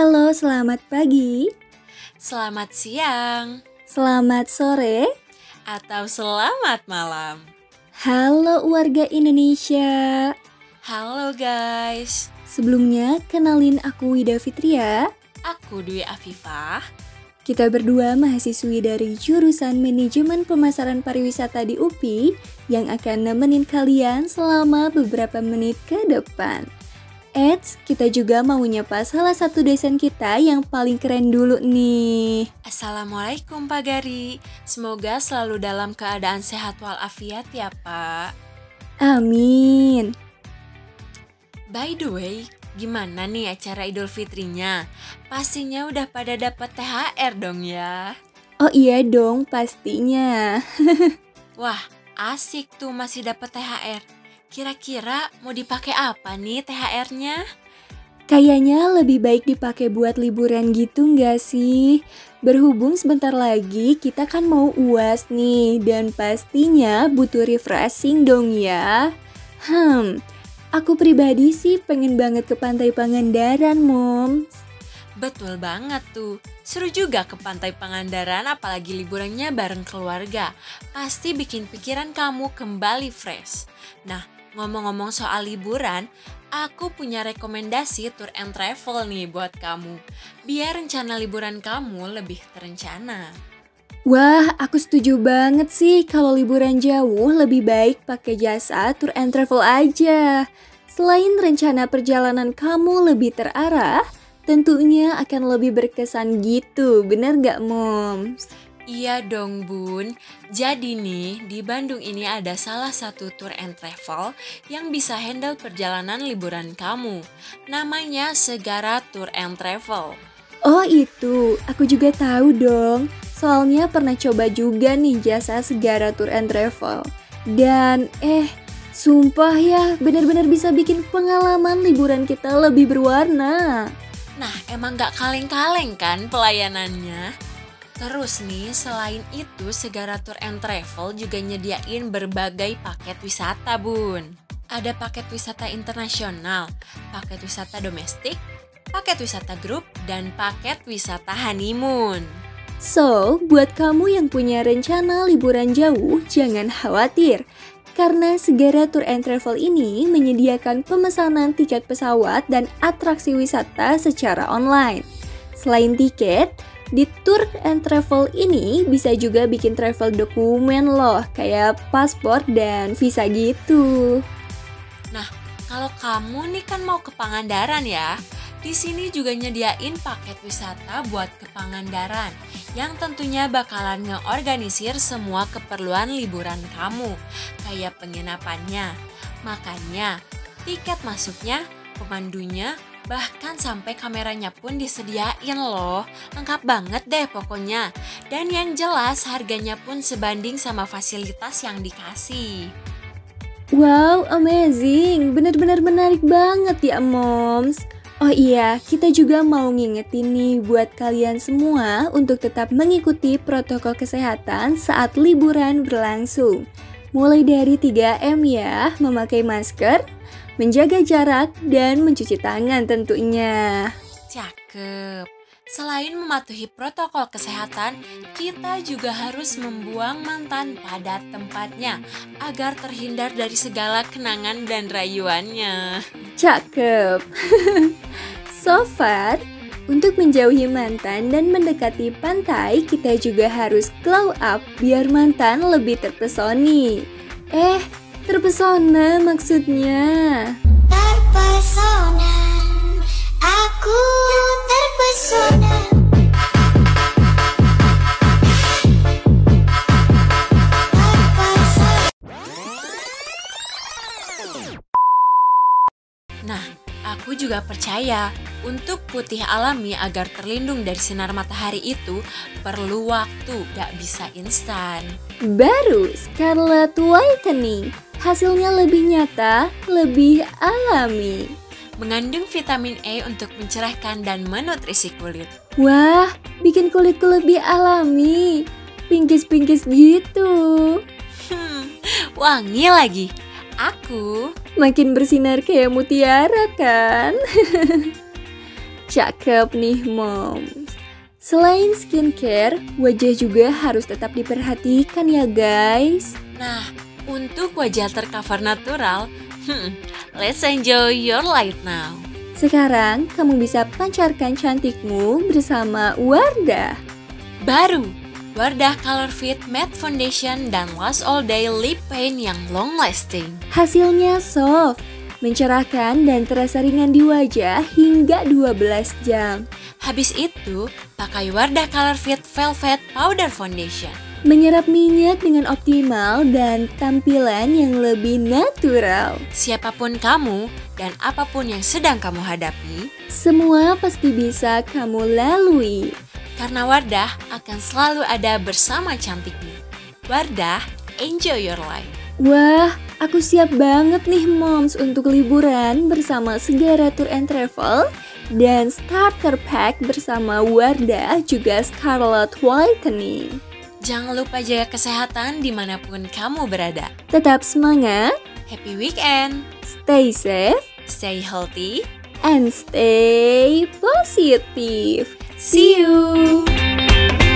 Halo, selamat pagi, Selamat siang selamat sore. atau selamat malam. Halo warga Indonesia. Halo guys, Sebelumnya, kenalin aku Wida Fitria. aku Dwi Afifah. Kita berdua mahasiswi dari jurusan Manajemen Pemasaran Pariwisata di UPI yang akan nemenin kalian selama beberapa menit ke depan. Eits, kita juga mau nyapa salah satu dosen kita yang paling keren dulu nih. Assalamualaikum Pak Gari. Semoga selalu dalam keadaan sehat walafiat ya Pak. Amin. By the way, gimana nih acara Idul Fitrinya? Pastinya udah pada dapat THR dong ya. Oh iya dong, pastinya. Wah, asik tuh masih dapat THR. Kira-kira mau dipakai apa nih THR-nya? Kayaknya lebih baik dipakai buat liburan gitu nggak sih? Berhubung sebentar lagi kita kan mau uas nih dan pastinya butuh refreshing dong ya. Hmm, aku pribadi sih pengen banget ke pantai Pangandaran, Mom. Betul banget tuh. Seru juga ke Pantai Pangandaran apalagi liburannya bareng keluarga. Pasti bikin pikiran kamu kembali fresh. Nah, ngomong-ngomong soal liburan, aku punya rekomendasi tour and travel nih buat kamu. Biar rencana liburan kamu lebih terencana. Wah, aku setuju banget sih kalau liburan jauh lebih baik pakai jasa tour and travel aja. Selain rencana perjalanan kamu lebih terarah, tentunya akan lebih berkesan gitu, bener gak moms? Iya dong bun, jadi nih di Bandung ini ada salah satu tour and travel yang bisa handle perjalanan liburan kamu. Namanya Segara Tour and Travel. Oh itu, aku juga tahu dong. Soalnya pernah coba juga nih jasa Segara Tour and Travel. Dan eh, sumpah ya benar-benar bisa bikin pengalaman liburan kita lebih berwarna. Nah emang gak kaleng-kaleng kan pelayanannya? Terus nih selain itu Segara Tour and Travel juga nyediain berbagai paket wisata bun. Ada paket wisata internasional, paket wisata domestik, paket wisata grup, dan paket wisata honeymoon. So, buat kamu yang punya rencana liburan jauh, jangan khawatir. Karena Segara Tour and Travel ini menyediakan pemesanan tiket pesawat dan atraksi wisata secara online. Selain tiket, di Tour and Travel ini bisa juga bikin travel dokumen loh, kayak paspor dan visa gitu. Kalau kamu nih kan mau ke Pangandaran ya, di sini juga nyediain paket wisata buat ke Pangandaran yang tentunya bakalan ngeorganisir semua keperluan liburan kamu, kayak penginapannya, makannya, tiket masuknya, pemandunya, bahkan sampai kameranya pun disediain loh. Lengkap banget deh pokoknya. Dan yang jelas harganya pun sebanding sama fasilitas yang dikasih. Wow, amazing. Bener-bener menarik banget ya, Moms. Oh iya, kita juga mau ngingetin nih buat kalian semua untuk tetap mengikuti protokol kesehatan saat liburan berlangsung. Mulai dari 3M ya, memakai masker, menjaga jarak, dan mencuci tangan tentunya. Cakep. Selain mematuhi protokol kesehatan, kita juga harus membuang mantan pada tempatnya agar terhindar dari segala kenangan dan rayuannya. Cakep. so far, untuk menjauhi mantan dan mendekati pantai, kita juga harus glow up biar mantan lebih terpesoni. Eh, terpesona maksudnya. Terpesona, aku terpesona. Terpesona. Nah, aku juga percaya untuk putih alami agar terlindung dari sinar matahari itu perlu waktu, gak bisa instan. Baru Scarlet Whitening. Hasilnya lebih nyata, lebih alami. Mengandung vitamin E untuk mencerahkan dan menutrisi kulit. Wah, bikin kulitku lebih alami. Pingkis-pingkis gitu. Hmm, wangi lagi. Aku Makin bersinar kayak mutiara kan? Cakep nih moms. Selain skincare, wajah juga harus tetap diperhatikan ya guys. Nah, untuk wajah tercover natural, hmm, let's enjoy your light now. Sekarang kamu bisa pancarkan cantikmu bersama Wardah. Baru, Wardah Color Fit Matte Foundation dan Last All Day Lip Paint yang long lasting. Hasilnya soft, mencerahkan dan terasa ringan di wajah hingga 12 jam. Habis itu, pakai Wardah Color Fit Velvet Powder Foundation. Menyerap minyak dengan optimal dan tampilan yang lebih natural. Siapa pun kamu dan apa pun yang sedang kamu hadapi, Semua pasti bisa kamu lalui. Karena Wardah akan selalu ada bersama cantikmu. Wardah, enjoy your life. Wah, aku siap banget nih moms untuk liburan bersama Segara Tour and Travel dan starter pack bersama Wardah juga Scarlet Whitening. Jangan lupa jaga kesehatan di mana pun kamu berada. Tetap semangat, Happy weekend, stay safe, stay healthy, and stay positive. See you!